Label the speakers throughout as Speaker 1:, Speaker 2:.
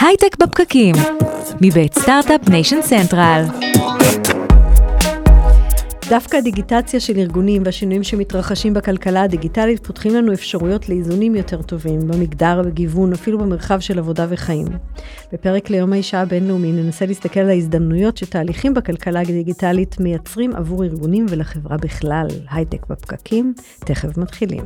Speaker 1: הייטק בפקקים, מבית Start-Up Nation Central.
Speaker 2: דווקא הדיגיטציה של ארגונים והשינויים שמתרחשים בכלכלה הדיגיטלית פותחים לנו אפשרויות לאיזונים יותר טובים, במגדר, בגיוון, אפילו במרחב של עבודה וחיים. בפרק ליום האישה הבינלאומי ננסה להסתכל על ההזדמנויות שתהליכים בכלכלה הדיגיטלית מייצרים עבור ארגונים ולחברה בכלל. הייטק בפקקים, תכף מתחילים.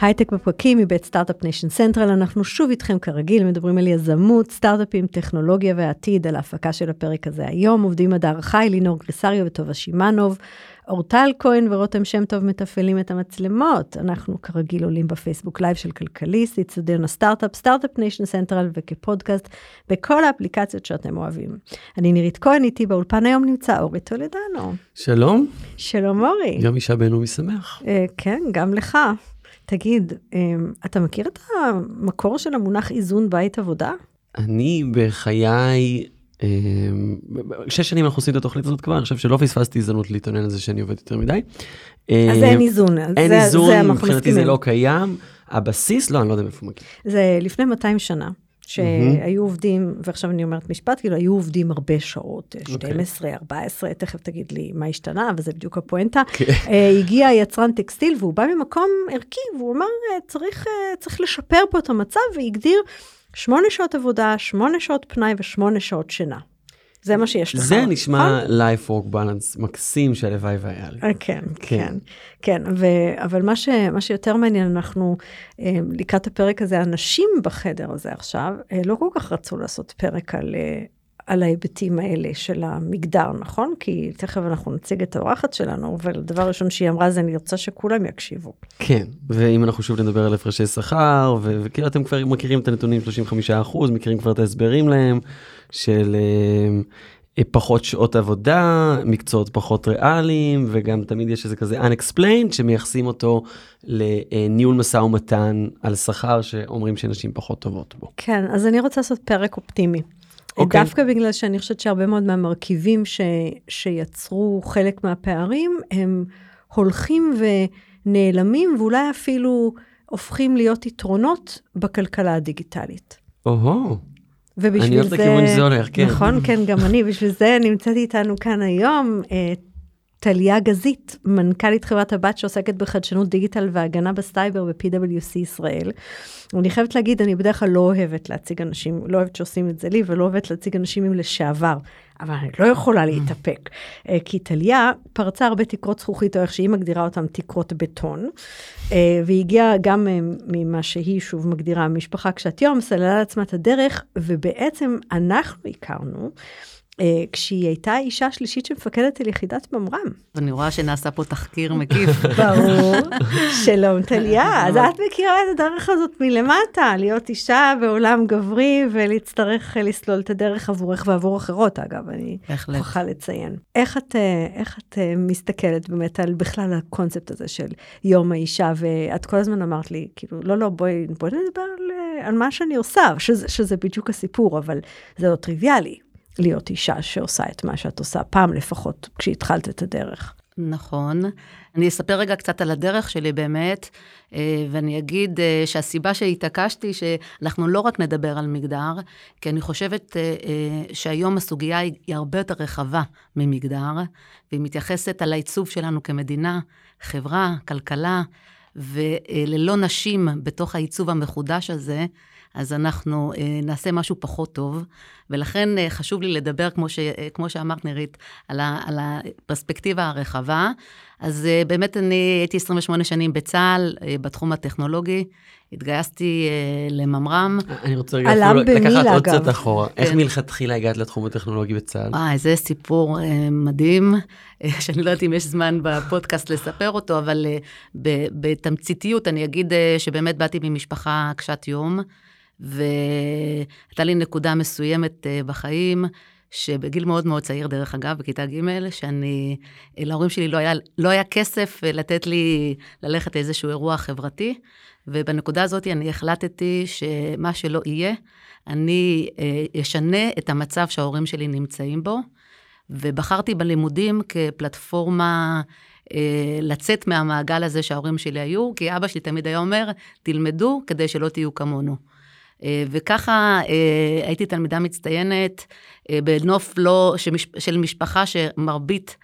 Speaker 2: הייטק בפקקים מבית Start-Up Nation Central, אנחנו שוב איתכם כרגיל, מדברים על יזמות, סטארט-אפים, טכנולוגיה והעתיד, על ההפקה של הפרק הזה היום. עובדים הדר חי, לינור גריסריו וטובה שימנוב, אורטל כהן ורותם שם טוב מתפעלים את המצלמות. אנחנו כרגיל עולים בפייסבוק לייב של כלכליסט, אצטדיון הסטארט-אפ, Start-Up Nation Central וכפודקאסט בכל האפליקציות שאתם אוהבים. אני נירית כהן, איתי באולפן היום נמצא אורי טולדנו.
Speaker 3: שלום.
Speaker 2: שלום אורי.
Speaker 3: יום אישה בינלאומי שמח.
Speaker 2: אה, כן, גם לך. תגיד, אמ, אתה מכיר את המקור של המונח איזון בית עבודה?
Speaker 3: אני בחיי, אמ, שש שנים אנחנו עושים את התוכנית הזאת כבר, אני חושב שלא פספסתי הזדמנות להתעונן על זה שאני עובד יותר מדי.
Speaker 2: אז אין איזון.
Speaker 3: אין זה, איזון, מבחינתי זה לא קיים. הבסיס, לא, אני לא יודע מאיפה מגיע.
Speaker 2: זה לפני 200 שנה. שהיו עובדים, ועכשיו אני אומרת משפט, כאילו היו עובדים הרבה שעות, 12, 14, תכף תגיד לי מה השתנה, אבל זה בדיוק הפואנטה. כן. Uh, הגיע יצרן טקסטיל והוא בא ממקום ערכי, והוא אמר, צריך, uh, צריך לשפר פה את המצב, והגדיר שמונה שעות עבודה, שמונה שעות פנאי ושמונה שעות שינה. זה מה שיש לך.
Speaker 3: זה נשמע life work balance מקסים שהלוואי והיה לי.
Speaker 2: כן, כן, כן. כן ו, אבל מה, ש, מה שיותר מעניין, אנחנו לקראת הפרק הזה, אנשים בחדר הזה עכשיו, לא כל כך רצו לעשות פרק על... על ההיבטים האלה של המגדר, נכון? כי תכף אנחנו נציג את האורחת שלנו, אבל הדבר הראשון שהיא אמרה זה אני רוצה שכולם יקשיבו.
Speaker 3: כן, ואם אנחנו שוב נדבר על הפרשי שכר, וכאילו אתם כבר מכירים את הנתונים 35%, מכירים כבר את ההסברים להם, של אה, פחות שעות עבודה, מקצועות פחות ריאליים, וגם תמיד יש איזה כזה unexplained שמייחסים אותו לניהול משא ומתן על שכר שאומרים שנשים פחות טובות בו.
Speaker 2: כן, אז אני רוצה לעשות פרק אופטימי. Okay. אוקיי. דווקא בגלל שאני חושבת שהרבה מאוד מהמרכיבים ש, שיצרו חלק מהפערים, הם הולכים ונעלמים, ואולי אפילו הופכים להיות יתרונות בכלכלה הדיגיטלית.
Speaker 3: או-הו.
Speaker 2: ובשביל
Speaker 3: אני
Speaker 2: זה...
Speaker 3: אני לכיוון שזה הולך, כן.
Speaker 2: נכון, כן, גם אני. בשביל זה נמצאת איתנו כאן היום אה, טליה גזית, מנכ"לית חברת הבת שעוסקת בחדשנות דיגיטל והגנה בסייבר ב-PwC ישראל. אני חייבת להגיד, אני בדרך כלל לא אוהבת להציג אנשים, לא אוהבת שעושים את זה לי, ולא אוהבת להציג אנשים עם לשעבר, אבל אני לא יכולה להתאפק. אה, כי טליה פרצה הרבה תקרות זכוכית, או איך שהיא מגדירה אותן, תקרות בטון, אה, והיא הגיעה גם אה, ממה שהיא שוב מגדירה משפחה קשת יום, סללה לעצמה את הדרך, ובעצם אנחנו הכרנו. אה, כשהיא הייתה האישה השלישית שמפקדת על יחידת ממר"ם.
Speaker 4: אני רואה שנעשה פה תחקיר מקיף.
Speaker 2: ברור. שלום טליה, אז את מכירה את הדרך הזאת מלמטה, להיות אישה בעולם גברי ולהצטרך לסלול את הדרך עבורך ועבור אחרות, אגב, אני מוכרחה לציין. איך את, אה, איך את אה, מסתכלת באמת על בכלל הקונספט הזה של יום האישה, ואת כל הזמן אמרת לי, כאילו, לא, לא, בואי, בואי נדבר על, על מה שאני עושה, שזה, שזה בדיוק הסיפור, אבל זה לא טריוויאלי. להיות אישה שעושה את מה שאת עושה, פעם לפחות, כשהתחלת את הדרך.
Speaker 4: נכון. אני אספר רגע קצת על הדרך שלי באמת, אה, ואני אגיד אה, שהסיבה שהתעקשתי, שאנחנו לא רק נדבר על מגדר, כי אני חושבת אה, שהיום הסוגיה היא הרבה יותר רחבה ממגדר, והיא מתייחסת על העיצוב שלנו כמדינה, חברה, כלכלה, וללא נשים בתוך העיצוב המחודש הזה, אז אנחנו אה, נעשה משהו פחות טוב. ולכן אה, חשוב לי לדבר, כמו, ש, אה, כמו שאמרת, נירית, על, ה, על הפרספקטיבה הרחבה. אז אה, באמת אני הייתי 28 שנים בצה"ל, אה, בתחום הטכנולוגי. התגייסתי uh, לממר"ם.
Speaker 3: אני רוצה רגע אפילו לקחת עוד קצת אחורה. כן. איך מלכתחילה הגעת לתחום הטכנולוגי בצה"ל?
Speaker 4: אה, זה סיפור uh, מדהים, uh, שאני לא יודעת אם יש זמן בפודקאסט לספר אותו, אבל uh, בתמציתיות אני אגיד uh, שבאמת באתי ממשפחה קשת יום. והייתה לי נקודה מסוימת אה, בחיים, שבגיל מאוד מאוד צעיר, דרך אגב, בכיתה ג', שאני, אה, להורים שלי לא היה, לא היה כסף אה, לתת לי ללכת לאיזשהו אירוע חברתי, ובנקודה הזאת אני החלטתי שמה שלא יהיה, אני אשנה את המצב שההורים שלי נמצאים בו, ובחרתי בלימודים כפלטפורמה לצאת מהמעגל הזה שההורים שלי היו, כי אבא שלי תמיד היה אומר, תלמדו כדי שלא תהיו כמונו. אה, וככה אה, הייתי תלמידה מצטיינת אה, בנוף לא, של משפחה שמרבית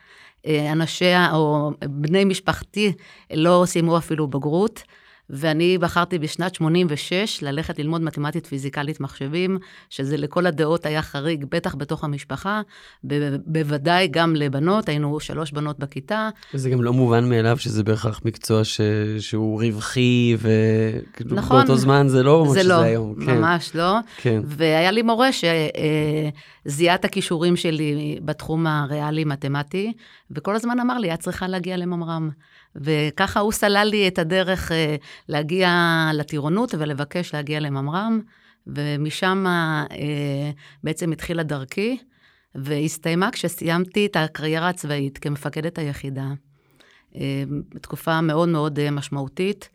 Speaker 4: אנשיה או בני משפחתי לא סיימו אפילו בגרות. ואני בחרתי בשנת 86 ללכת ללמוד מתמטית פיזיקלית מחשבים, שזה לכל הדעות היה חריג, בטח בתוך המשפחה, ב- בוודאי גם לבנות, היינו שלוש בנות בכיתה.
Speaker 3: וזה גם לא מובן מאליו שזה בהכרח מקצוע ש... שהוא רווחי, וכאילו
Speaker 4: נכון.
Speaker 3: באותו זמן זה לא מה
Speaker 4: זה
Speaker 3: שזה
Speaker 4: לא,
Speaker 3: היום. כן.
Speaker 4: ממש לא.
Speaker 3: כן.
Speaker 4: והיה לי מורה שזיהה את הכישורים שלי בתחום הריאלי-מתמטי, וכל הזמן אמר לי, את צריכה להגיע לממר"ם. וככה הוא סלל לי את הדרך אה, להגיע לטירונות ולבקש להגיע לממר"ם, ומשם אה, בעצם התחילה דרכי, והסתיימה כשסיימתי את הקריירה הצבאית כמפקדת היחידה. אה, בתקופה מאוד מאוד משמעותית.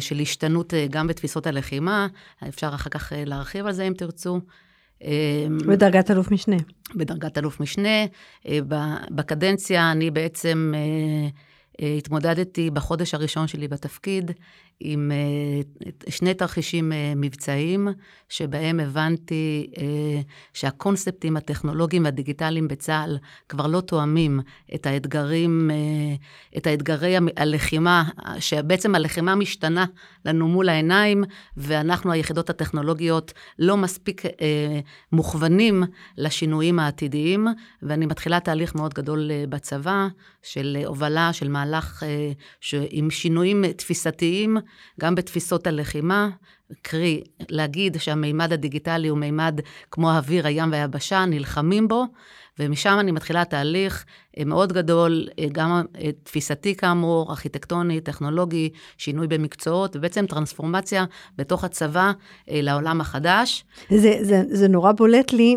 Speaker 4: של השתנות גם בתפיסות הלחימה, אפשר אחר כך להרחיב על זה אם תרצו.
Speaker 2: בדרגת אלוף משנה.
Speaker 4: בדרגת אלוף משנה. בקדנציה אני בעצם התמודדתי בחודש הראשון שלי בתפקיד עם אה, שני תרחישים אה, מבצעיים, שבהם הבנתי אה, שהקונספטים הטכנולוגיים והדיגיטליים בצה"ל כבר לא תואמים את האתגרים, את האתגרי הלחימה, שבעצם הלחימה משתנה לנו מול העיניים, ואנחנו, היחידות הטכנולוגיות, לא מספיק מוכוונים לשינויים העתידיים, ואני מתחילה תהליך מאוד גדול בצבא, של הובלה, של מהלך עם שינויים תפיסתיים, גם בתפיסות הלחימה, קרי, להגיד שהמימד הדיגיטלי הוא מימד כמו האוויר, הים והיבשה, נלחמים בו, ומשם אני מתחילה תהליך אה, מאוד גדול, אה, גם אה, תפיסתי כאמור, ארכיטקטוני, טכנולוגי, שינוי במקצועות, ובעצם טרנספורמציה בתוך הצבא לעולם החדש.
Speaker 2: זה, זה, זה נורא בולט לי,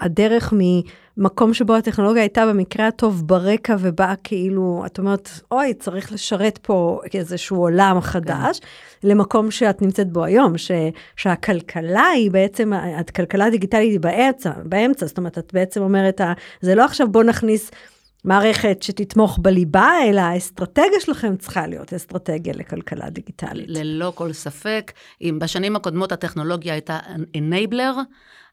Speaker 2: הדרך ממקום שבו הטכנולוגיה הייתה במקרה הטוב ברקע ובאה כאילו, את אומרת, אוי, צריך לשרת פה איזשהו עולם חדש, כן. למקום שאת נמצאת בו היום, ש, שהכלכלה היא בעצם, הכלכלה הדיגיטלית היא באמצע, באמצע, זאת אומרת, את בעצם אומרת, זה לא עכשיו בוא נכניס... מערכת שתתמוך בליבה, אלא האסטרטגיה שלכם צריכה להיות אסטרטגיה לכלכלה דיגיטלית.
Speaker 4: ללא כל ספק. אם בשנים הקודמות הטכנולוגיה הייתה enabler,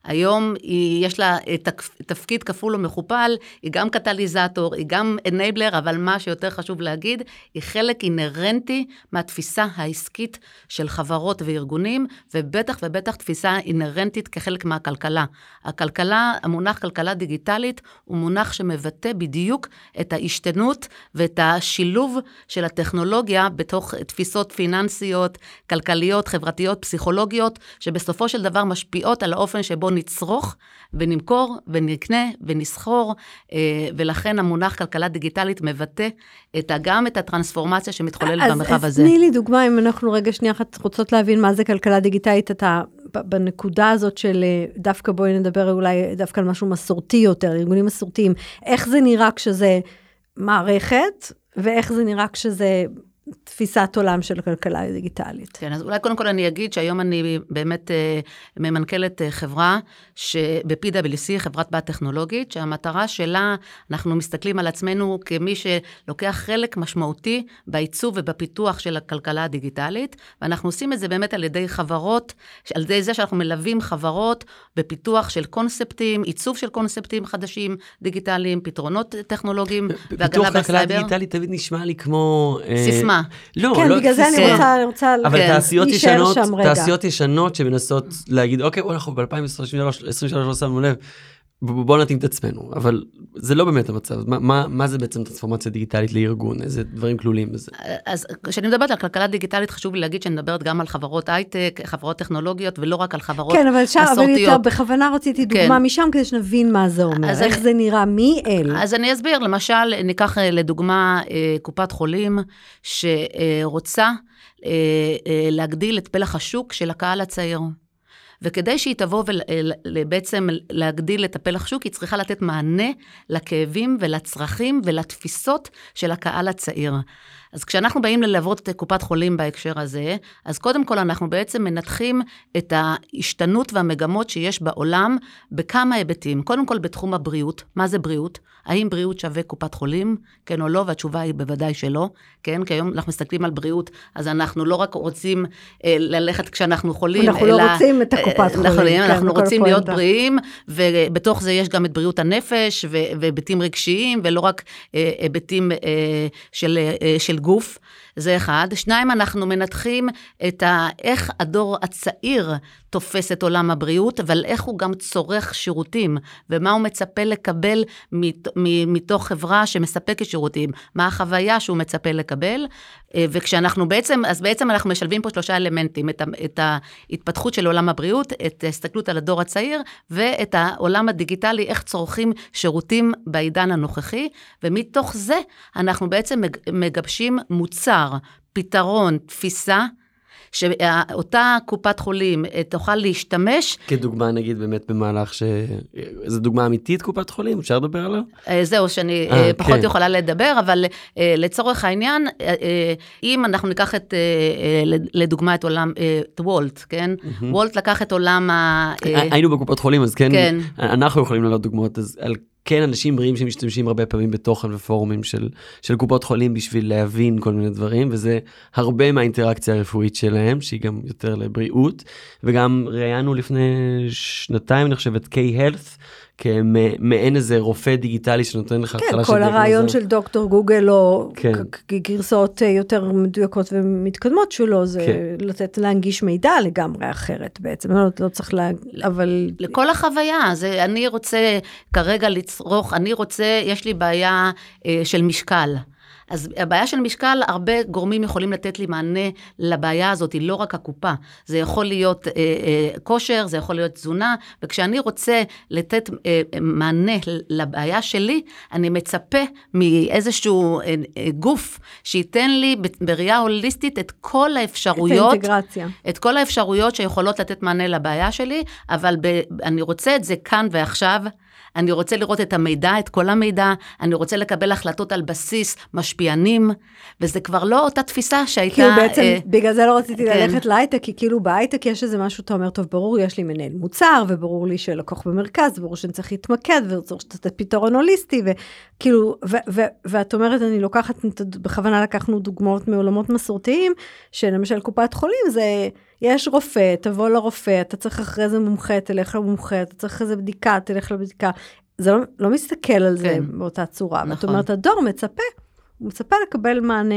Speaker 4: היום היא, יש לה תק, תפקיד כפול ומכופל, היא גם קטליזטור, היא גם enabler, אבל מה שיותר חשוב להגיד, היא חלק אינהרנטי מהתפיסה העסקית של חברות וארגונים, ובטח ובטח תפיסה אינהרנטית כחלק מהכלכלה. הכלכלה, המונח כלכלה דיגיטלית, הוא מונח שמבטא בדיוק את ההשתנות ואת השילוב של הטכנולוגיה בתוך תפיסות פיננסיות, כלכליות, חברתיות, פסיכולוגיות, שבסופו של דבר משפיעות על האופן שבו נצרוך ונמכור ונקנה ונסחור, אה, ולכן המונח כלכלה דיגיטלית מבטא את, גם את הטרנספורמציה שמתחוללת במרחב
Speaker 2: אז,
Speaker 4: הזה.
Speaker 2: אז תני לי דוגמה, אם אנחנו רגע שנייה אחת רוצות להבין מה זה כלכלה דיגיטלית, אתה בנקודה הזאת של אה, דווקא בואי נדבר אולי דווקא על משהו מסורתי יותר, ארגונים מסורתיים, איך זה נראה כשזה מערכת, ואיך זה נראה כשזה תפיסת עולם של כלכלה דיגיטלית.
Speaker 4: כן, אז אולי קודם כל אני אגיד שהיום אני באמת אה, ממנכ"לת אה, חברה ב-PwC, חברת בת טכנולוגית, שהמטרה שלה, אנחנו מסתכלים על עצמנו כמי שלוקח חלק משמעותי בעיצוב ובפיתוח של הכלכלה הדיגיטלית, ואנחנו עושים את זה באמת על ידי חברות, על ידי זה שאנחנו מלווים חברות בפיתוח של קונספטים, עיצוב של קונספטים חדשים, דיגיטליים, פתרונות טכנולוגיים, והגנה
Speaker 3: פיתוח כלכלה
Speaker 4: בסייבר.
Speaker 3: דיגיטלית תמיד נשמע לי כמו... אה, לא,
Speaker 2: כן,
Speaker 3: לא
Speaker 2: בגלל זה אני. רוצה, אני רוצה
Speaker 3: אבל
Speaker 4: כן.
Speaker 3: תעשיות ישנות. תעשיות ישנות שמנסות להגיד, אוקיי, אנחנו ב-2023 לא שמנו לב, ב- בואו נתאים את עצמנו, אבל זה לא באמת המצב. מה, מה, מה זה בעצם טרנספורמציה דיגיטלית לארגון? איזה דברים כלולים בזה?
Speaker 4: אז כשאני מדברת על כלכלה דיגיטלית, חשוב לי להגיד שאני מדברת גם על חברות הייטק, חברות טכנולוגיות, ולא רק על חברות
Speaker 2: כן, אבל שם, אבל יותר. בכוונה רציתי דוגמה
Speaker 4: כן.
Speaker 2: משם כדי שנבין מה זה אומר,
Speaker 4: אז
Speaker 2: איך
Speaker 4: אני-
Speaker 2: זה נראה, מי אל.
Speaker 4: אז אני אסביר, למשל, ניקח אה, לדוגמה אה, קופת חולים שרוצה אה, להגדיל את פלח השוק של הקהל הצעיר. וכדי שהיא תבוא ובעצם להגדיל את הפלח שוק, היא צריכה לתת מענה לכאבים ולצרכים ולתפיסות של הקהל הצעיר. אז כשאנחנו באים ללוות את קופת חולים בהקשר הזה, אז קודם כל אנחנו בעצם מנתחים את ההשתנות והמגמות שיש בעולם בכמה היבטים. קודם כל בתחום הבריאות, מה זה בריאות? האם בריאות שווה קופת חולים, כן או לא? והתשובה היא בוודאי שלא, כן? כי היום אנחנו מסתכלים על בריאות, אז אנחנו לא רק רוצים אה, ללכת כשאנחנו חולים,
Speaker 2: אנחנו לא אלא... אנחנו לא רוצים את הקופת אה, חולים.
Speaker 4: כן, אנחנו רוצים להיות דה. בריאים, ובתוך זה יש גם את בריאות הנפש, והיבטים רגשיים, ולא רק אה, היבטים אה, של, אה, של גוף. זה אחד. שניים, אנחנו מנתחים את ה... איך הדור הצעיר תופס את עולם הבריאות, אבל איך הוא גם צורך שירותים, ומה הוא מצפה לקבל מתוך חברה שמספקת שירותים, מה החוויה שהוא מצפה לקבל. אה, וכשאנחנו בעצם, אז בעצם אנחנו משלבים פה שלושה אלמנטים, את, ה, את ההתפתחות של עולם הבריאות, את ההסתכלות על הדור הצעיר, ואת העולם הדיגיטלי, איך צורכים שירותים בעידן הנוכחי, ומתוך זה אנחנו בעצם מגבשים מוצר, פתרון, תפיסה, שאותה קופת חולים אה, תוכל להשתמש.
Speaker 3: כדוגמה נגיד באמת במהלך ש... זו דוגמה אמיתית קופת חולים, אפשר לדבר עליה?
Speaker 4: אה, זהו, שאני 아, אה, פחות כן. יכולה לדבר, אבל לצורך העניין, אם אנחנו ניקח את, לדוגמה את עולם, את וולט, כן? Mm-hmm. וולט לקח את עולם ה...
Speaker 3: היינו בקופת חולים, אז כן, כן. אנחנו יכולים לעלות דוגמאות, אז על כן אנשים בריאים שמשתמשים הרבה פעמים בתוכן ופורומים של, של קופות חולים בשביל להבין כל מיני דברים, וזה הרבה מהאינטראקציה הרפואית שלהם, שהיא גם יותר לבריאות. וגם ראיינו לפני שנתיים, אני חושב, את K-Health, כמעין איזה רופא דיגיטלי שנותן לך
Speaker 2: התחלה של... כן, כל הרעיון של דוקטור גוגל, או כן. גרסאות אה, יותר מדויקות ומתקדמות שלו, זה כן. לתת, להנגיש מידע לגמרי אחרת בעצם, לא, לא צריך לה... אבל...
Speaker 4: לכל החוויה, זה אני רוצה כרגע לצרוך, אני רוצה, יש לי בעיה אה, של משקל. אז הבעיה של משקל, הרבה גורמים יכולים לתת לי מענה לבעיה הזאת, היא לא רק הקופה. זה יכול להיות אה, אה, כושר, זה יכול להיות תזונה, וכשאני רוצה לתת אה, מענה לבעיה שלי, אני מצפה מאיזשהו אה, אה, גוף שייתן לי בראייה הוליסטית את כל האפשרויות.
Speaker 2: את האינטגרציה.
Speaker 4: את כל האפשרויות שיכולות לתת מענה לבעיה שלי, אבל ב, אני רוצה את זה כאן ועכשיו. אני רוצה לראות את המידע, את כל המידע, אני רוצה לקבל החלטות על בסיס משפיענים, וזה כבר לא אותה תפיסה שהייתה...
Speaker 2: כאילו בעצם, אה, בגלל זה לא רציתי כן. ללכת להייטק, כי כאילו בהייטק יש איזה משהו, אתה אומר, טוב, ברור, יש לי מנהל מוצר, וברור לי שלקוח במרכז, ברור שאני צריך להתמקד, וצריך לתת פתרון הוליסטי, וכאילו, ואת אומרת, אני לוקחת, בכוונה לקחנו דוגמאות מעולמות מסורתיים, שלמשל קופת חולים זה... יש רופא, תבוא לרופא, אתה צריך אחרי זה מומחה, תלך למומחה, אתה צריך אחרי זה בדיקה, תלך לבדיקה. זה לא, לא מסתכל על כן. זה באותה צורה. נכון. זאת אומרת, הדור מצפה, הוא מצפה לקבל מענה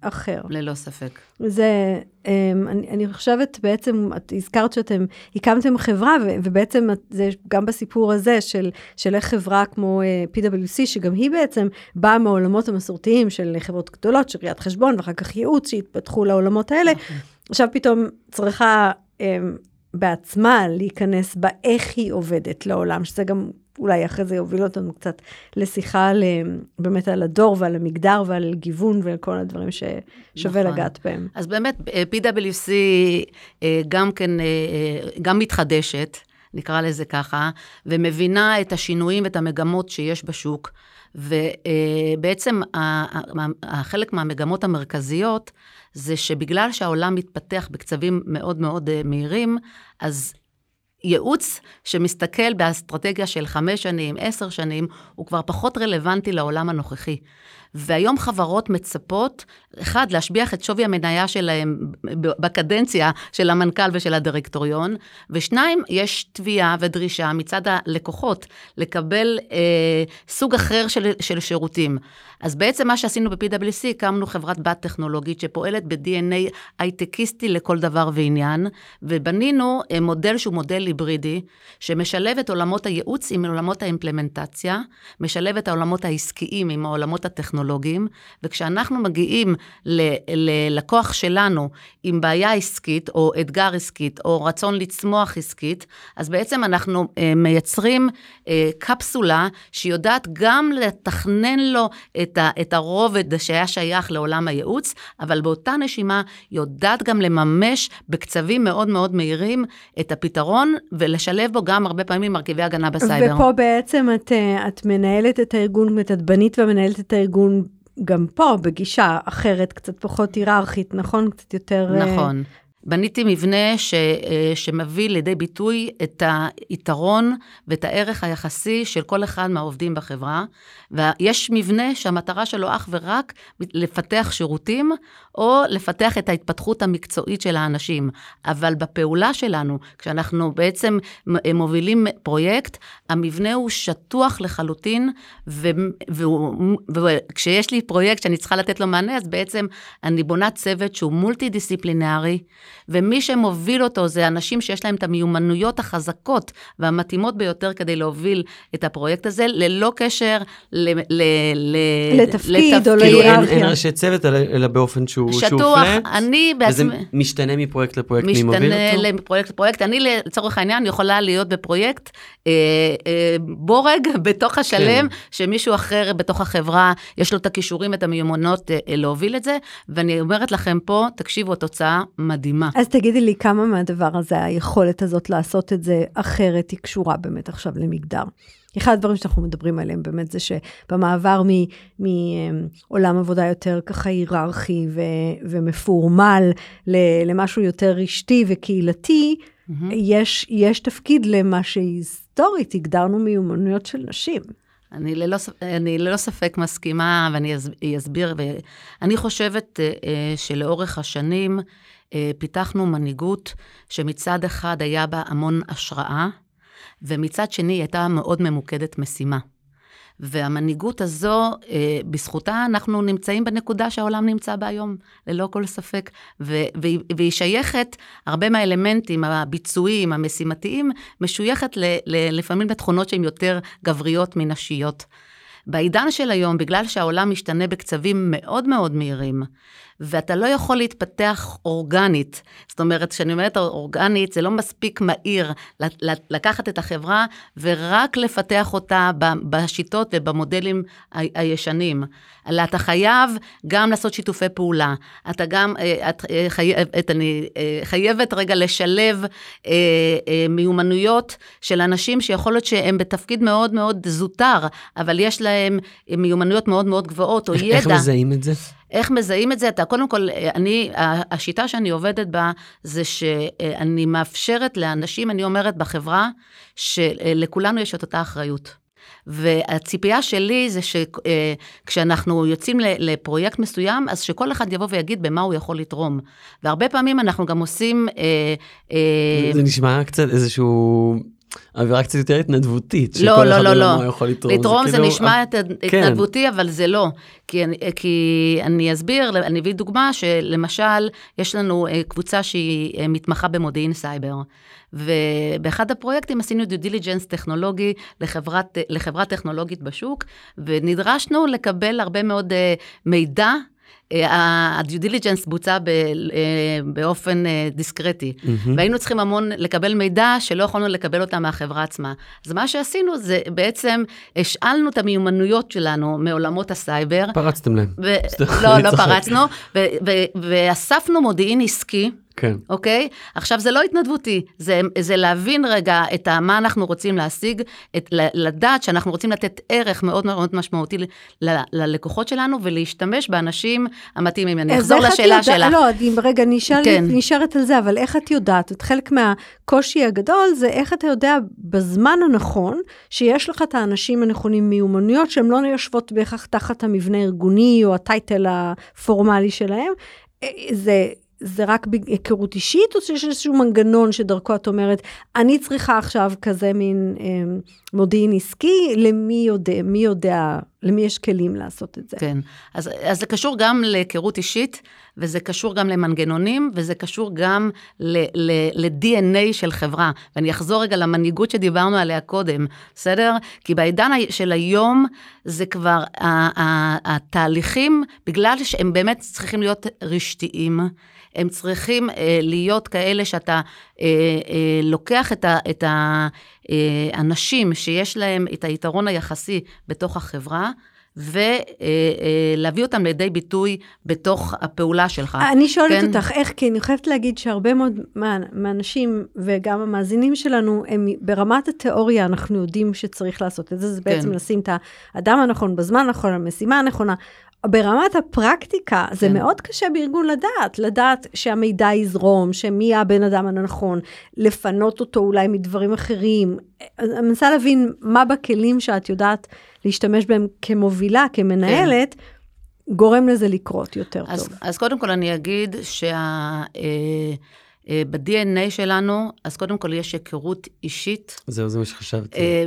Speaker 2: אחר.
Speaker 4: ללא ספק.
Speaker 2: זה, אמ, אני, אני חושבת בעצם, את הזכרת שאתם הקמתם חברה, ו, ובעצם זה גם בסיפור הזה של, של איך חברה כמו uh, PwC, שגם היא בעצם באה מהעולמות המסורתיים של חברות גדולות, של ראיית חשבון, ואחר כך ייעוץ שהתפתחו לעולמות האלה. נכון. עכשיו פתאום צריכה um, בעצמה להיכנס באיך היא עובדת לעולם, שזה גם אולי אחרי זה יוביל אותנו קצת לשיחה על, באמת על הדור ועל המגדר ועל גיוון ועל כל הדברים ששווה נכון. לגעת בהם.
Speaker 4: אז באמת, אה, PwC אה, גם כן, אה, גם מתחדשת, נקרא לזה ככה, ומבינה את השינויים ואת המגמות שיש בשוק. ובעצם חלק מהמגמות המרכזיות זה שבגלל שהעולם מתפתח בקצבים מאוד מאוד מהירים, אז ייעוץ שמסתכל באסטרטגיה של חמש שנים, עשר שנים, הוא כבר פחות רלוונטי לעולם הנוכחי. והיום חברות מצפות, אחד, להשביח את שווי המניה שלהם בקדנציה של המנכ"ל ושל הדירקטוריון, ושניים, יש תביעה ודרישה מצד הלקוחות לקבל אה, סוג אחר של, של שירותים. אז בעצם מה שעשינו ב-PwC, הקמנו חברת בת טכנולוגית שפועלת ב-DNA הייטקיסטי לכל דבר ועניין, ובנינו אה, מודל שהוא מודל היברידי, שמשלב את עולמות הייעוץ עם עולמות האימפלמנטציה, משלב את העולמות העסקיים עם העולמות הטכנולוגיים. טכנולוגיים, וכשאנחנו מגיעים ללקוח שלנו עם בעיה עסקית, או אתגר עסקית, או רצון לצמוח עסקית, אז בעצם אנחנו אה, מייצרים אה, קפסולה שיודעת גם לתכנן לו את, ה, את הרובד שהיה שייך לעולם הייעוץ, אבל באותה נשימה יודעת גם לממש בקצבים מאוד מאוד מהירים את הפתרון, ולשלב בו גם הרבה פעמים מרכיבי הגנה בסייבר.
Speaker 2: ופה בעצם את, אה, את מנהלת את הארגון, את בנית ומנהלת את הארגון גם פה בגישה אחרת, קצת פחות היררכית, נכון? קצת יותר...
Speaker 4: נכון. בניתי מבנה ש, אה, שמביא לידי ביטוי את היתרון ואת הערך היחסי של כל אחד מהעובדים בחברה. ויש מבנה שהמטרה שלו אך ורק לפתח שירותים, או לפתח את ההתפתחות המקצועית של האנשים. אבל בפעולה שלנו, כשאנחנו בעצם מובילים פרויקט, המבנה הוא שטוח לחלוטין, וכשיש לי פרויקט שאני צריכה לתת לו מענה, אז בעצם אני בונה צוות שהוא מולטי דיסציפלינרי. ומי שמוביל אותו זה אנשים שיש להם את המיומנויות החזקות והמתאימות ביותר כדי להוביל את הפרויקט הזה, ללא קשר ל, ל, ל,
Speaker 2: לתפקיד, לתפקיד או
Speaker 3: להיררכיה. כאילו אין ראשי צוות, אלא באופן שהוא,
Speaker 4: שטוח,
Speaker 3: שהוא פלט,
Speaker 4: אני בעצמי...
Speaker 3: וזה משתנה מפרויקט לפרויקט, מי מוביל אותו?
Speaker 4: משתנה מפרויקט לפרויקט. אני לצורך העניין יכולה להיות בפרויקט אה, אה, בורג בתוך השלם, כן. שמישהו אחר בתוך החברה, יש לו את הכישורים, את המיומנות אה, להוביל את זה, ואני אומרת לכם פה, תקשיבו, התוצאה מדהימה.
Speaker 2: אז תגידי לי כמה מהדבר הזה, היכולת הזאת לעשות את זה אחרת, היא קשורה באמת עכשיו למגדר. אחד הדברים שאנחנו מדברים עליהם באמת זה שבמעבר מעולם עבודה יותר ככה היררכי ו, ומפורמל למשהו יותר רשתי וקהילתי, mm-hmm. יש, יש תפקיד למה שהיסטורית הגדרנו מיומנויות של נשים.
Speaker 4: אני ללא, אני ללא ספק מסכימה, ואני אסביר. ואני חושבת אה, אה, שלאורך השנים אה, פיתחנו מנהיגות שמצד אחד היה בה המון השראה, ומצד שני היא הייתה מאוד ממוקדת משימה. והמנהיגות הזו, אה, בזכותה אנחנו נמצאים בנקודה שהעולם נמצא בה היום, ללא כל ספק. והיא, שייכת, הרבה מהאלמנטים הביצועיים, המשימתיים, משויכת לפעמים לתכונות שהן יותר גבריות מנשיות. בעידן של היום, בגלל שהעולם משתנה בקצבים מאוד מאוד מהירים, ואתה לא יכול להתפתח אורגנית. זאת אומרת, כשאני אומרת אורגנית, זה לא מספיק מהיר לקחת את החברה ורק לפתח אותה בשיטות ובמודלים הישנים. אלא אתה חייב גם לעשות שיתופי פעולה. אתה גם, אה, את, אה, חייבת, אני אה, חייבת רגע לשלב מיומנויות של אנשים שיכול להיות שהם בתפקיד מאוד מאוד זוטר, אבל יש להם מיומנויות מאוד מאוד גבוהות, או ידע.
Speaker 3: איך מזהים את זה?
Speaker 4: איך מזהים את זה? אתה קודם כל, אני, השיטה שאני עובדת בה, זה שאני מאפשרת לאנשים, אני אומרת בחברה, שלכולנו יש את אותה אחריות. והציפייה שלי זה שכשאנחנו יוצאים לפרויקט מסוים, אז שכל אחד יבוא ויגיד במה הוא יכול לתרום. והרבה פעמים אנחנו גם עושים... אה,
Speaker 3: אה, זה נשמע קצת איזשהו... אווירה קצת יותר התנדבותית,
Speaker 4: לא, שכל לא, אחד לא, לא. יכול לתרום. לתרום זה, זה כאילו... נשמע כן. התנדבותי, אבל זה לא. כי אני, כי אני אסביר, אני אביא דוגמה שלמשל, יש לנו אה, קבוצה שהיא אה, מתמחה במודיעין סייבר. ובאחד הפרויקטים עשינו due diligence טכנולוגי לחברת, לחברה טכנולוגית בשוק, ונדרשנו לקבל הרבה מאוד אה, מידע. ה due diligence בוצע ב, אה, באופן אה, דיסקרטי, mm-hmm. והיינו צריכים המון לקבל מידע שלא יכולנו לקבל אותה מהחברה עצמה. אז מה שעשינו זה בעצם השאלנו את המיומנויות שלנו מעולמות הסייבר.
Speaker 3: פרצתם להם.
Speaker 4: ו- לא, לא פרצנו, ו- ו- ואספנו מודיעין עסקי.
Speaker 3: כן.
Speaker 4: אוקיי? עכשיו, זה לא התנדבותי, זה, זה להבין רגע את ה, מה אנחנו רוצים להשיג, את, לדעת שאנחנו רוצים לתת ערך מאוד מאוד משמעותי ל, ל, ללקוחות שלנו, ולהשתמש באנשים המתאימים. אני אחזור לשאלה שלך.
Speaker 2: לא, אם רגע נשאר, כן. נשארת על זה, אבל איך את יודעת? את חלק מהקושי הגדול זה איך אתה יודע בזמן הנכון, שיש לך את האנשים הנכונים מיומנויות, שהן לא יושבות בהכרח תחת המבנה הארגוני או הטייטל הפורמלי שלהם. אה, זה... זה רק בהיכרות אישית, או שיש איזשהו מנגנון שדרכו את אומרת, אני צריכה עכשיו כזה מין אה, מודיעין עסקי, למי יודע, מי יודע למי יש כלים לעשות את זה.
Speaker 4: כן. אז, אז זה קשור גם להיכרות אישית, וזה קשור גם למנגנונים, וזה קשור גם ל-DNA של חברה. ואני אחזור רגע למנהיגות שדיברנו עליה קודם, בסדר? כי בעידן של היום, זה כבר, התהליכים, בגלל שהם באמת צריכים להיות רשתיים, הם צריכים אה, להיות כאלה שאתה אה, אה, לוקח את, ה, את האנשים שיש להם את היתרון היחסי בתוך החברה, ולהביא אותם לידי ביטוי בתוך הפעולה שלך.
Speaker 2: אני שואלת כן? אותך, איך? כי אני חייבת להגיד שהרבה מאוד מהאנשים, וגם המאזינים שלנו, הם ברמת התיאוריה, אנחנו יודעים שצריך לעשות את זה, זה בעצם כן. לשים את האדם הנכון בזמן הנכון, המשימה הנכונה, ברמת הפרקטיקה, כן. זה מאוד קשה בארגון לדעת, לדעת שהמידע יזרום, שמי הבן אדם הנכון, לפנות אותו אולי מדברים אחרים. אני מנסה להבין מה בכלים שאת יודעת להשתמש בהם כמובילה, כמנהלת, כן. גורם לזה לקרות יותר
Speaker 4: אז,
Speaker 2: טוב.
Speaker 4: אז קודם כל אני אגיד שה... אה, ב-DNA שלנו, אז קודם כל יש היכרות אישית.
Speaker 3: זהו, זה מה שחשבתי. אה,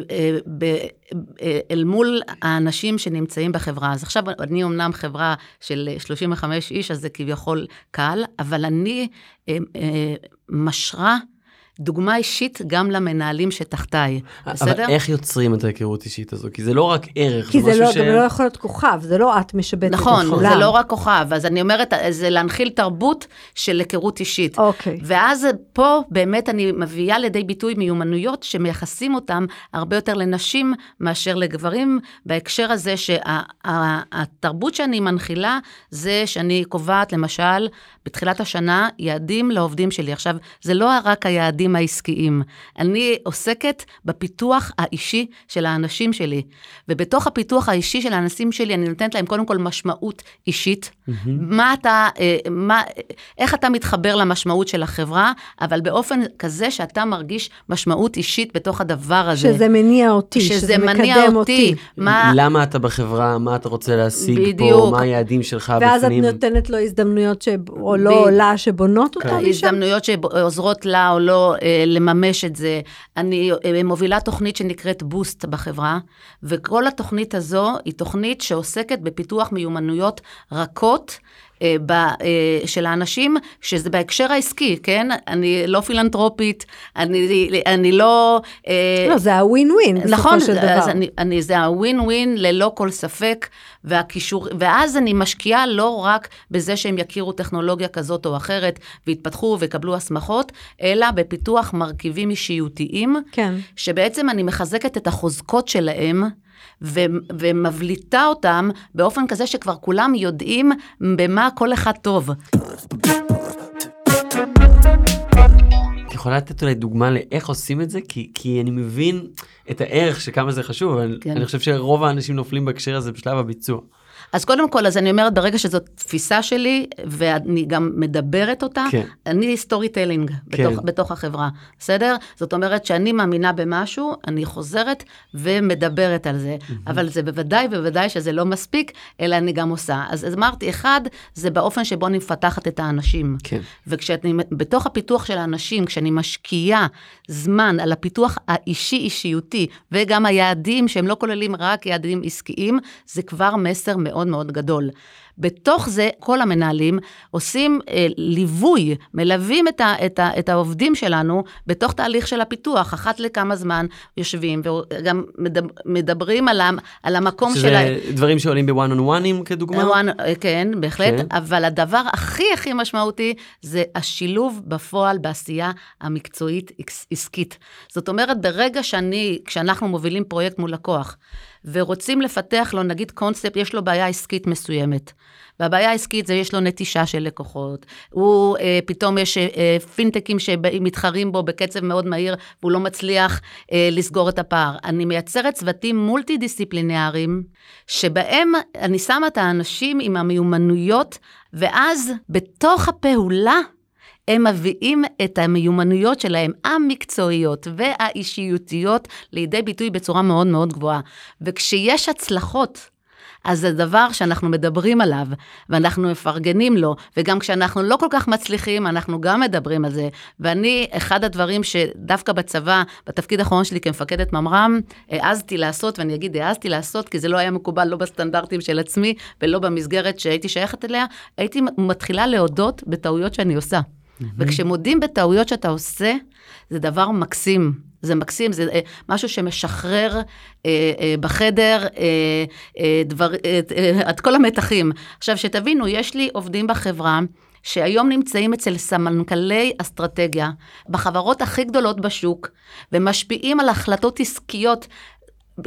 Speaker 4: אה, אל מול האנשים שנמצאים בחברה. אז עכשיו אני אמנם חברה של 35 איש, אז זה כביכול קל, אבל אני משרה דוגמה אישית גם למנהלים שתחתיי, בסדר?
Speaker 3: אבל איך יוצרים את ההיכרות אישית הזו? כי זה לא רק ערך,
Speaker 2: זה משהו
Speaker 3: לא,
Speaker 2: ש... כי זה לא יכול להיות כוכב, זה לא את משבצת
Speaker 4: נכון, את כולם. נכון, זה לא רק כוכב, אז אני אומרת, זה להנחיל תרבות של היכרות אישית.
Speaker 2: אוקיי.
Speaker 4: ואז פה באמת אני מביאה לידי ביטוי מיומנויות שמייחסים אותם הרבה יותר לנשים מאשר לגברים, בהקשר הזה שהתרבות שה, שאני מנחילה, זה שאני קובעת, למשל, בתחילת השנה, יעדים לעובדים שלי. עכשיו, זה לא רק היעדים העסקיים, אני עוסקת בפיתוח האישי של האנשים שלי. ובתוך הפיתוח האישי של האנשים שלי, אני נותנת להם קודם כל משמעות אישית. Mm-hmm. מה אתה, אה, מה, איך אתה מתחבר למשמעות של החברה, אבל באופן כזה שאתה מרגיש משמעות אישית בתוך הדבר הזה.
Speaker 2: שזה מניע אותי, שזה, שזה מניע מקדם אותי. אותי.
Speaker 3: מה... למה אתה בחברה, מה אתה רוצה להשיג בדיוק. פה, מה היעדים שלך
Speaker 2: ואז בפנים. ואז את נותנת לו הזדמנויות ש... או לא ב... לה שבונות אותה משם?
Speaker 4: הזדמנויות שעוזרות לה או לא אה, לממש את זה. אני אה, מובילה תוכנית שנקראת בוסט בחברה, וכל התוכנית הזו היא תוכנית שעוסקת בפיתוח מיומנויות רכות. אה, ב, אה, של האנשים, שזה בהקשר העסקי, כן? אני לא פילנטרופית, אני, אני לא...
Speaker 2: אה, לא, זה הווין ווין בסופו
Speaker 4: נכון,
Speaker 2: של דבר.
Speaker 4: נכון, אני, אני, זה הווין ווין ללא כל ספק, והקישור, ואז אני משקיעה לא רק בזה שהם יכירו טכנולוגיה כזאת או אחרת, ויתפתחו ויקבלו הסמכות, אלא בפיתוח מרכיבים אישיותיים,
Speaker 2: כן.
Speaker 4: שבעצם אני מחזקת את החוזקות שלהם. ו- ומבליטה אותם באופן כזה שכבר כולם יודעים במה כל אחד טוב.
Speaker 3: את יכולה לתת אולי דוגמה לאיך עושים את זה? כי, כי אני מבין את הערך של כמה זה חשוב, אבל כן. אני חושב שרוב האנשים נופלים בהקשר הזה בשלב הביצוע.
Speaker 4: אז קודם כל, אז אני אומרת, ברגע שזאת תפיסה שלי, ואני גם מדברת אותה, כן. אני storytelling כן. בתוך, בתוך החברה, בסדר? זאת אומרת שאני מאמינה במשהו, אני חוזרת ומדברת על זה. Mm-hmm. אבל זה בוודאי ובוודאי שזה לא מספיק, אלא אני גם עושה. אז, אז אמרתי, אחד, זה באופן שבו אני מפתחת את האנשים.
Speaker 3: כן.
Speaker 4: וכשאני, בתוך הפיתוח של האנשים, כשאני משקיעה זמן על הפיתוח האישי-אישיותי, וגם היעדים, שהם לא כוללים רק יעדים עסקיים, זה כבר מסר מאוד... מאוד מאוד גדול. בתוך זה, כל המנהלים עושים אה, ליווי, מלווים את, ה, את, ה, את העובדים שלנו בתוך תהליך של הפיתוח. אחת לכמה זמן יושבים וגם מדבר, מדברים על, על המקום של...
Speaker 3: שזה דברים שעולים בוואן און וואנים כדוגמה?
Speaker 4: one, אה, כן, בהחלט, כן. אבל הדבר הכי הכי משמעותי זה השילוב בפועל בעשייה המקצועית עסקית. זאת אומרת, ברגע שאני, כשאנחנו מובילים פרויקט מול לקוח, ורוצים לפתח לו, נגיד קונספט, יש לו בעיה עסקית מסוימת. והבעיה העסקית זה יש לו נטישה של לקוחות. הוא, אה, פתאום יש אה, פינטקים שמתחרים בו בקצב מאוד מהיר, והוא לא מצליח אה, לסגור את הפער. אני מייצרת צוותים מולטי דיסציפלינריים, שבהם אני שמה את האנשים עם המיומנויות, ואז בתוך הפעולה, הם מביאים את המיומנויות שלהם, המקצועיות והאישיותיות, לידי ביטוי בצורה מאוד מאוד גבוהה. וכשיש הצלחות, אז זה דבר שאנחנו מדברים עליו, ואנחנו מפרגנים לו, וגם כשאנחנו לא כל כך מצליחים, אנחנו גם מדברים על זה. ואני, אחד הדברים שדווקא בצבא, בתפקיד האחרון שלי כמפקדת ממר"ם, העזתי לעשות, ואני אגיד העזתי לעשות, כי זה לא היה מקובל לא בסטנדרטים של עצמי, ולא במסגרת שהייתי שייכת אליה, הייתי מתחילה להודות בטעויות שאני עושה. Mm-hmm. וכשמודים בטעויות שאתה עושה, זה דבר מקסים. זה מקסים, זה אה, משהו שמשחרר אה, אה, בחדר אה, אה, דבר, אה, אה, את כל המתחים. עכשיו, שתבינו, יש לי עובדים בחברה שהיום נמצאים אצל סמנכ"לי אסטרטגיה, בחברות הכי גדולות בשוק, ומשפיעים על החלטות עסקיות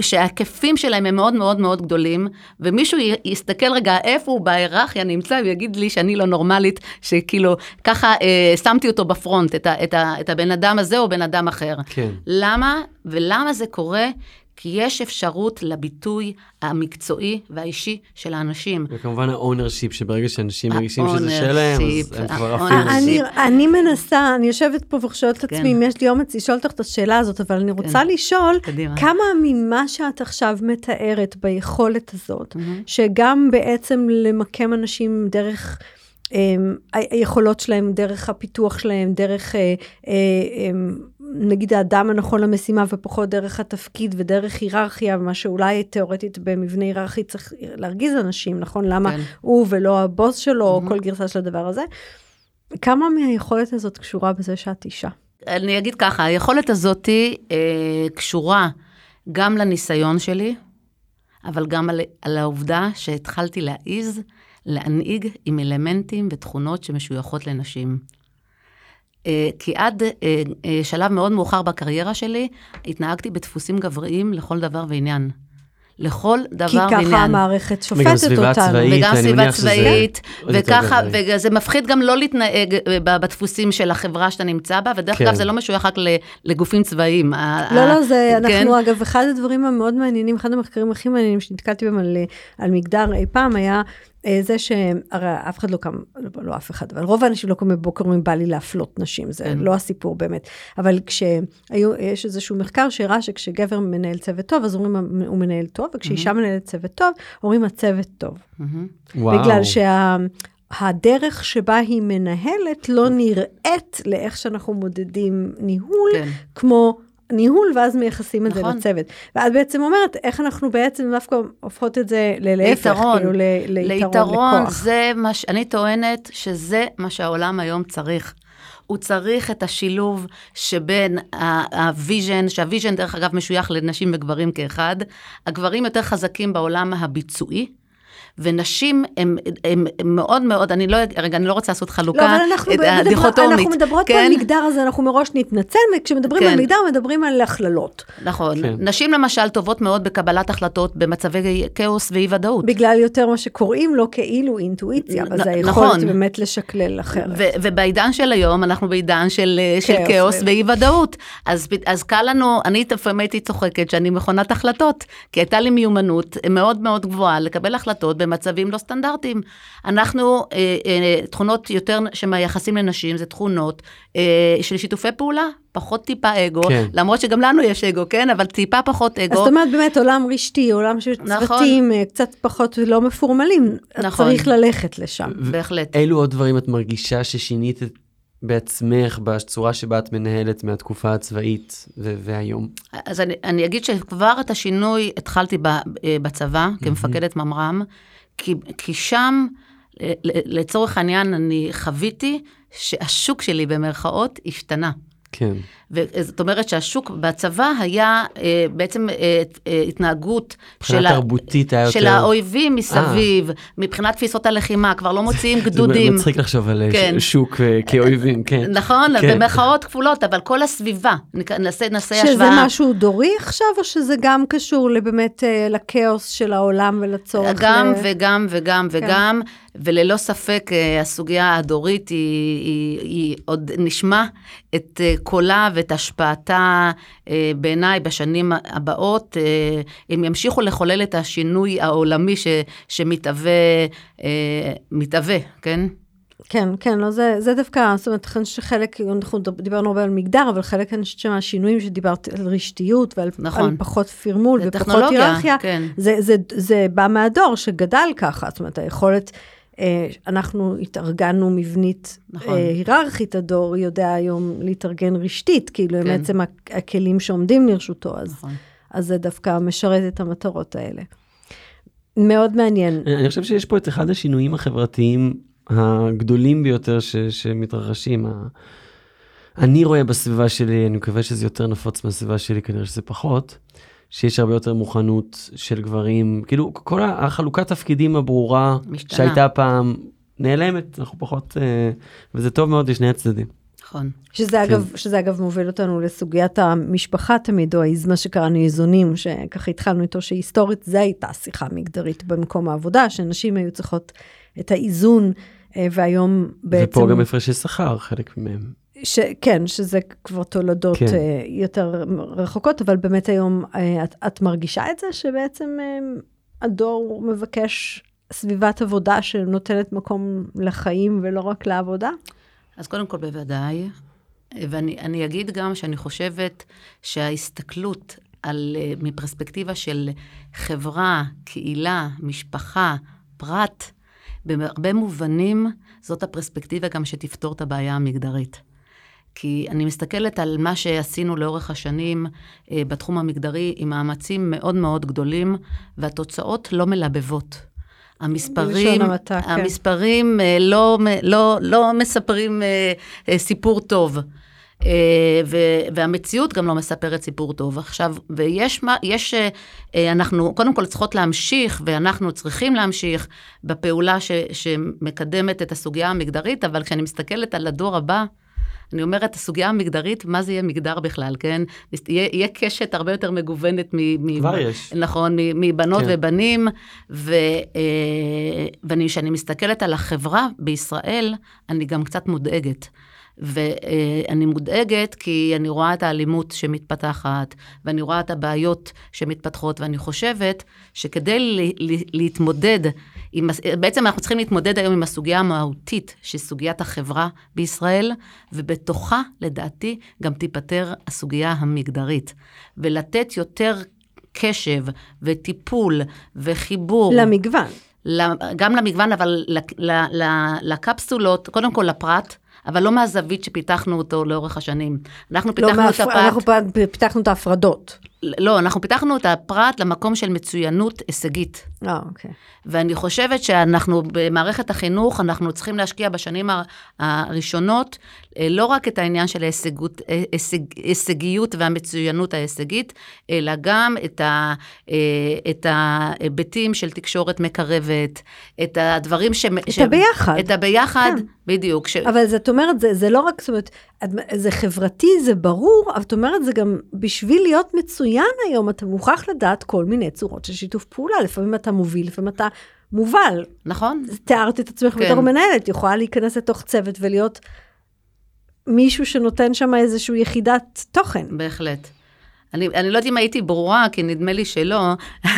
Speaker 4: שההיקפים שלהם הם מאוד מאוד מאוד גדולים, ומישהו יסתכל רגע איפה הוא בהיררכיה נמצא, ויגיד לי שאני לא נורמלית, שכאילו ככה אה, שמתי אותו בפרונט, את, ה, את, ה, את הבן אדם הזה או בן אדם אחר.
Speaker 3: כן.
Speaker 4: למה? ולמה זה קורה? כי יש אפשרות לביטוי המקצועי והאישי של האנשים.
Speaker 3: וכמובן ה ownership, שברגע שאנשים מרגישים שזה שלהם, אז הם כבר אפילו...
Speaker 2: אני, אני מנסה, אני יושבת פה ושואלת את כן. עצמי אם יש לי אומץ לשאול אותך את השאלה הזאת, אבל אני רוצה כן. לשאול, קדימה. כמה ממה שאת עכשיו מתארת ביכולת הזאת, mm-hmm. שגם בעצם למקם אנשים דרך... אמ, היכולות שלהם, דרך הפיתוח שלהם, דרך אה, אה, נגיד האדם הנכון למשימה ופחות דרך התפקיד ודרך היררכיה, מה שאולי תיאורטית במבנה היררכי צריך להרגיז אנשים, נכון? למה כן. הוא ולא הבוס שלו, mm-hmm. או כל גרסה של הדבר הזה. כמה מהיכולת הזאת קשורה בזה שאת אישה?
Speaker 4: אני אגיד ככה, היכולת הזאת אה, קשורה גם לניסיון שלי, אבל גם על, על העובדה שהתחלתי להעיז להנהיג עם אלמנטים ותכונות שמשויכות לנשים. אה, כי עד אה, אה, שלב מאוד מאוחר בקריירה שלי, התנהגתי בדפוסים גבריים לכל דבר ועניין. לכל דבר ועניין.
Speaker 2: כי ככה המערכת שופטת אותנו. וגם סביבה
Speaker 3: צבאית,
Speaker 4: וגם סביבה צבאית, וככה, וזה מפחיד גם לא להתנהג בדפוסים של החברה שאתה נמצא בה, ודרך כן. אגב, זה לא משוייך רק לגופים צבאיים.
Speaker 2: לא, לא, זה, אנחנו, כן? אגב, אחד הדברים המאוד מעניינים, אחד המחקרים הכי מעניינים שנתקלתי בהם על, על מגדר אי פעם, היה זה שהרי אף אחד לא קם, לא, לא אף אחד, אבל רוב האנשים לא קמים בבוקר אומרים, בא לי להפלות נשים, זה כן. לא הסיפור באמת. אבל כשיש איזשהו מחקר שהראה שכשגבר מנהל צוות טוב, אז אומרים, הוא מנהל טוב, וכשאישה mm-hmm. מנהלת צוות טוב, אומרים, הצוות טוב. Mm-hmm. בגלל שה... הדרך שבה היא מנהלת לא נראית לאיך שאנחנו מודדים ניהול, כן. כמו ניהול, ואז מייחסים את נכון. זה לצוות. ואת בעצם אומרת, איך אנחנו בעצם דווקא הופכות את זה להפך, ליתרון, כאילו ל, ליתרון, ליתרון, לכוח.
Speaker 4: זה מה ש... אני טוענת שזה מה שהעולם היום צריך. הוא צריך את השילוב שבין ה vision, שה vision דרך אגב משוייך לנשים וגברים כאחד, הגברים יותר חזקים בעולם הביצועי. ונשים הם מאוד מאוד, אני לא, רגע, אני לא רוצה לעשות חלוקה לא, אבל אנחנו
Speaker 2: דיכוטומית. אנחנו מדברות כן? על מגדר, אז אנחנו מראש נתנצל, וכשמדברים כן. על מגדר, מדברים על הכללות.
Speaker 4: נכון. כן. נשים למשל טובות מאוד בקבלת החלטות במצבי כאוס ואי ודאות.
Speaker 2: בגלל יותר מה שקוראים לו כאילו אינטואיציה, אבל זה היכולת נכון. באמת לשקלל אחרת.
Speaker 4: ובעידן של היום, אנחנו בעידן של, של כאוס. ואי ודאות. אז, אז קל לנו, אני לפעמים הייתי צוחקת שאני מכונת החלטות, כי הייתה לי מיומנות מאוד מאוד גבוהה לקבל החלטות. במצבים לא סטנדרטיים. אנחנו, אה, אה, תכונות יותר שמייחסים לנשים, זה תכונות אה, של שיתופי פעולה, פחות טיפה אגו, כן. למרות שגם לנו יש אגו, כן? אבל טיפה פחות אגו.
Speaker 2: אז זאת אומרת, באמת, עולם רשתי, עולם של נכון. צוותים, קצת פחות לא מפורמלים, נכון. צריך ללכת לשם.
Speaker 4: בהחלט.
Speaker 3: אילו עוד דברים את מרגישה ששינית את בעצמך, בצורה שבה את מנהלת מהתקופה הצבאית והיום?
Speaker 4: אז אני, אני אגיד שכבר את השינוי התחלתי בצבא, כמפקדת ממר"ם, כי, כי שם, לצורך העניין, אני חוויתי שהשוק שלי, במרכאות, השתנה.
Speaker 3: כן.
Speaker 4: זאת אומרת שהשוק בצבא היה אה, בעצם אה, אה, התנהגות
Speaker 3: של, תרבותית היה
Speaker 4: של יותר... האויבים מסביב, אה. מבחינת תפיסות הלחימה, כבר לא מוציאים גדודים.
Speaker 3: זה מצחיק לחשוב על כן. שוק אה, כאויבים, כן.
Speaker 4: נכון, כן. במרכאות כפולות, אבל כל הסביבה, נעשה, נעשה
Speaker 2: שזה השוואה. שזה משהו דורי עכשיו, או שזה גם קשור באמת אה, לכאוס של העולם ולצורך?
Speaker 4: גם ל... וגם וגם כן. וללא ספק הסוגיה הדורית היא, היא, היא עוד נשמע את קולה ואת השפעתה אה, בעיניי בשנים הבאות, אה, הם ימשיכו לחולל את השינוי העולמי ש, שמתהווה, אה, מתהווה, כן?
Speaker 2: כן, כן, לא, זה, זה דווקא, זאת אומרת, שחלק, אנחנו דיברנו הרבה על מגדר, אבל חלק, אני חושבת שהשינויים שדיברת על רשתיות ועל
Speaker 4: נכון.
Speaker 2: על פחות פרמול ופחות היררכיה,
Speaker 4: כן.
Speaker 2: זה, זה, זה בא מהדור שגדל ככה, זאת אומרת, היכולת, אה, אנחנו התארגנו מבנית
Speaker 4: נכון.
Speaker 2: אה, היררכית, הדור יודע היום להתארגן רשתית, כאילו,
Speaker 4: כן.
Speaker 2: הם בעצם הכ- הכלים שעומדים לרשותו, אז,
Speaker 4: נכון.
Speaker 2: אז זה דווקא משרת את המטרות האלה. מאוד מעניין.
Speaker 3: אני אני חושב שיש פה את אחד השינויים החברתיים הגדולים ביותר ש, שמתרחשים. אני רואה בסביבה שלי, אני מקווה שזה יותר נפוץ מהסביבה שלי, כנראה שזה פחות, שיש הרבה יותר מוכנות של גברים, כאילו כל החלוקת תפקידים הברורה
Speaker 4: משתנה.
Speaker 3: שהייתה פעם נעלמת, אנחנו פחות, אה, וזה טוב מאוד לשני הצדדים.
Speaker 4: נכון.
Speaker 2: שזה אגב, שזה אגב מוביל אותנו לסוגיית המשפחה תמיד, או מה שקראנו איזונים, שככה התחלנו איתו, שהיסטורית זה הייתה שיחה מגדרית במקום העבודה, שנשים היו צריכות את האיזון, אה, והיום בעצם...
Speaker 3: ופה גם הפרשי שכר, חלק מהם.
Speaker 2: ש, כן, שזה כבר תולדות
Speaker 3: כן.
Speaker 2: כן. יותר רחוקות, אבל באמת היום אה, את, את מרגישה את זה שבעצם אה, הדור מבקש סביבת עבודה שנותנת מקום לחיים ולא רק לעבודה?
Speaker 4: אז קודם כל בוודאי, ואני אני אגיד גם שאני חושבת שההסתכלות על, אה, מפרספקטיבה של חברה, קהילה, משפחה, פרט, בהרבה מובנים זאת הפרספקטיבה גם שתפתור את הבעיה המגדרית. כי אני מסתכלת על מה שעשינו לאורך השנים אה, בתחום המגדרי עם מאמצים מאוד מאוד גדולים, והתוצאות לא מלבבות. המספרים,
Speaker 2: המעטה, כן.
Speaker 4: המספרים אה, לא, לא, לא מספרים אה, אה, סיפור טוב. אה, ו- והמציאות גם לא מספרת סיפור טוב. עכשיו, ויש מה, יש, אה, אנחנו קודם כל צריכות להמשיך, ואנחנו צריכים להמשיך בפעולה ש- שמקדמת את הסוגיה המגדרית, אבל כשאני מסתכלת על הדור הבא, אני אומרת, הסוגיה המגדרית, מה זה יהיה מגדר בכלל, כן? יהיה, יהיה קשת הרבה יותר מגוונת מ... מ-
Speaker 3: כבר יש.
Speaker 4: נכון, מ- מבנות
Speaker 3: כן.
Speaker 4: ובנים, ו, אה, ואני, כשאני מסתכלת על החברה בישראל, אני גם קצת מודאגת. ואני מודאגת כי אני רואה את האלימות שמתפתחת, ואני רואה את הבעיות שמתפתחות, ואני חושבת שכדי להתמודד, עם, בעצם אנחנו צריכים להתמודד היום עם הסוגיה המהותית, שהיא סוגיית החברה בישראל, ובתוכה, לדעתי, גם תיפתר הסוגיה המגדרית. ולתת יותר קשב וטיפול וחיבור.
Speaker 2: למגוון.
Speaker 4: גם למגוון, אבל לקפסולות, קודם כל לפרט, אבל לא מהזווית שפיתחנו אותו לאורך השנים. אנחנו
Speaker 2: לא,
Speaker 4: פיתחנו את
Speaker 2: מהפר-
Speaker 4: הפרט,
Speaker 2: אנחנו פיתחנו את ההפרדות.
Speaker 4: לא, אנחנו פיתחנו את הפרט למקום של מצוינות הישגית.
Speaker 2: אה, אוקיי.
Speaker 4: ואני חושבת שאנחנו במערכת החינוך, אנחנו צריכים להשקיע בשנים הראשונות אה, לא רק את העניין של ההישגות, אה, הישג, הישגיות והמצוינות ההישגית, אלא גם את, ה, אה, את ההיבטים של תקשורת מקרבת, את הדברים ש...
Speaker 2: את הביחד.
Speaker 4: את הביחד,
Speaker 2: כן.
Speaker 4: בדיוק. ש...
Speaker 2: אבל זאת אומרת, זה, זה לא רק, זאת אומרת, זה חברתי, זה ברור, אבל את אומרת, זה גם בשביל להיות מצוין היום, אתה מוכרח לדעת כל מיני צורות של שיתוף פעולה. לפעמים אתה מוביל, לפעמים אתה מובל.
Speaker 4: נכון?
Speaker 2: תיארת את עצמך
Speaker 4: כן.
Speaker 2: בתור מנהלת, יכולה להיכנס לתוך צוות ולהיות מישהו שנותן שם איזושהי יחידת תוכן.
Speaker 4: בהחלט. אני, אני לא יודעת אם הייתי ברורה, כי נדמה לי שלא.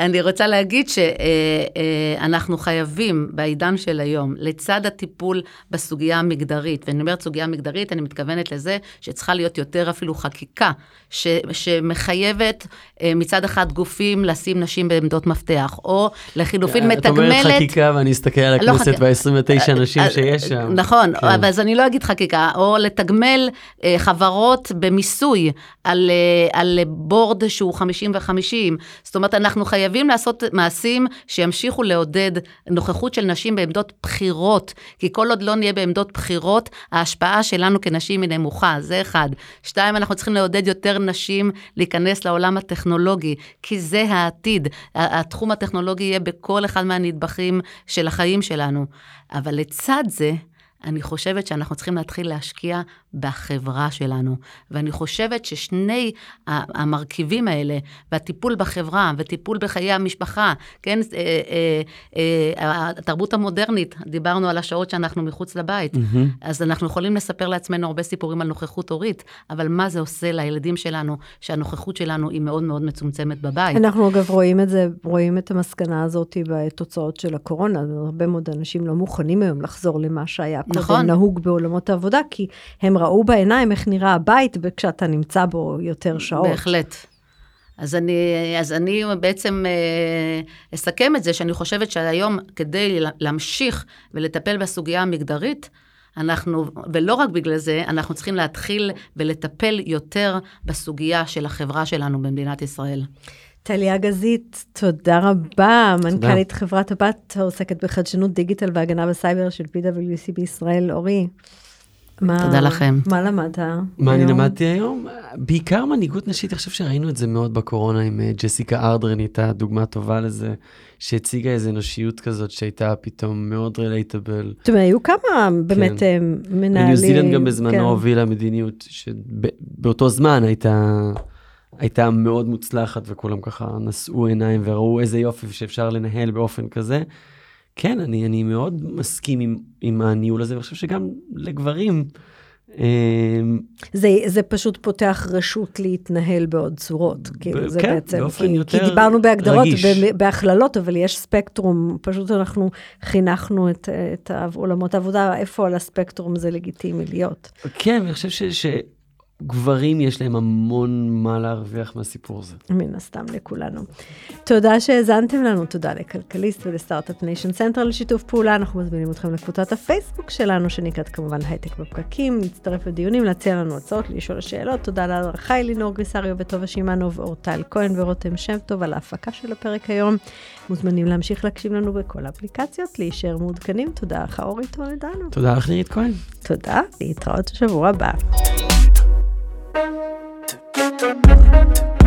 Speaker 4: אני רוצה להגיד שאנחנו חייבים בעידן של היום, לצד הטיפול בסוגיה המגדרית, ואני אומרת סוגיה מגדרית, אני מתכוונת לזה שצריכה להיות יותר אפילו חקיקה, ש, שמחייבת אה, מצד אחד גופים לשים נשים בעמדות מפתח, או לחילופין
Speaker 3: את אומרת
Speaker 4: מתגמלת...
Speaker 3: חקיקה ואני אסתכל על
Speaker 4: לא
Speaker 3: הכנסת
Speaker 4: חק-
Speaker 3: וה-29 נשים
Speaker 4: אה,
Speaker 3: שיש שם.
Speaker 4: נכון,
Speaker 3: כן.
Speaker 4: אבל אז אני לא אגיד חקיקה, או לתגמל אה, חברות במיסוי על, אה, על בורד שהוא 50 ו-50. זאת אומרת, אנחנו חייבים לעשות מעשים שימשיכו לעודד נוכחות של נשים בעמדות בחירות, כי כל עוד לא נהיה בעמדות בחירות, ההשפעה שלנו כנשים היא נמוכה, זה אחד. שתיים, אנחנו צריכים לעודד יותר נשים להיכנס לעולם הטכנולוגי, כי זה העתיד. התחום הטכנולוגי יהיה בכל אחד מהנדבכים של החיים שלנו. אבל לצד זה, אני חושבת שאנחנו צריכים להתחיל להשקיע בחברה שלנו. ואני חושבת ששני המרכיבים האלה, והטיפול בחברה וטיפול בחיי המשפחה, כן, אה, אה, אה, התרבות המודרנית, דיברנו על השעות שאנחנו מחוץ לבית, mm-hmm. אז אנחנו יכולים לספר לעצמנו הרבה סיפורים על נוכחות הורית, אבל מה זה עושה לילדים שלנו, שהנוכחות שלנו היא מאוד מאוד מצומצמת בבית.
Speaker 2: אנחנו אגב רואים את זה, רואים את המסקנה הזאת בתוצאות של הקורונה, הרבה מאוד אנשים לא מוכנים היום לחזור למה שהיה קודם נכון. נהוג בעולמות העבודה, כי הם ראו בעיניים איך נראה הבית כשאתה נמצא בו יותר שעות.
Speaker 4: בהחלט. אז אני, אז אני בעצם אה, אסכם את זה, שאני חושבת שהיום, כדי להמשיך ולטפל בסוגיה המגדרית, אנחנו, ולא רק בגלל זה, אנחנו צריכים להתחיל ולטפל יותר בסוגיה של החברה שלנו במדינת ישראל.
Speaker 2: טליה גזית, תודה רבה, מנכ"לית חברת הבת העוסקת בחדשנות דיגיטל והגנה בסייבר של PwC בישראל, אורי.
Speaker 4: מה, תודה לכם.
Speaker 2: מה למדת
Speaker 3: מה אני למדתי היום? בעיקר מנהיגות נשית, אני חושב שראינו את זה מאוד בקורונה עם אה, ג'סיקה ארדרן, הייתה דוגמה טובה לזה, שהציגה איזו אנושיות כזאת שהייתה פתאום מאוד רילייטבל.
Speaker 2: זאת אומרת, היו כמה באמת כן. אה, מנהלים.
Speaker 3: וניו זילנד גם בזמנו כן. הובילה מדיניות שבאותו זמן הייתה... הייתה מאוד מוצלחת וכולם ככה נשאו עיניים וראו איזה יופי שאפשר לנהל באופן כזה. כן, אני, אני מאוד מסכים עם, עם הניהול הזה, ואני חושב שגם לגברים...
Speaker 2: אמ, זה, זה פשוט פותח רשות להתנהל בעוד צורות, כאילו זה
Speaker 3: כן,
Speaker 2: בעצם,
Speaker 3: באופן
Speaker 2: כי,
Speaker 3: יותר
Speaker 2: כי דיברנו בהגדרות, בהכללות, אבל יש ספקטרום, פשוט אנחנו חינכנו את, את עולמות העבודה, איפה על הספקטרום זה לגיטימי להיות.
Speaker 3: כן, אני חושב ש... גברים יש להם המון מה להרוויח מהסיפור הזה.
Speaker 2: מן הסתם לכולנו. תודה שהאזנתם לנו, תודה לכלכליסט ול Start-Up Nation Central לשיתוף פעולה. אנחנו מזמינים אתכם לקבוצת הפייסבוק שלנו, שנקראת כמובן הייטק בפקקים, להצטרף לדיונים, להציע לנו הצעות, לשאול שאלות. תודה להדר חי, לינור גריסריו וטובה שימנוב, אורטל כהן ורותם שם טוב על ההפקה של הפרק היום. מוזמנים להמשיך להקשיב לנו בכל האפליקציות, להישאר מעודכנים. תודה לך אורי טולדנו.
Speaker 3: תודה לך נירית כהן.
Speaker 2: תודה, להתראות בשבוע הבא. to get the to get the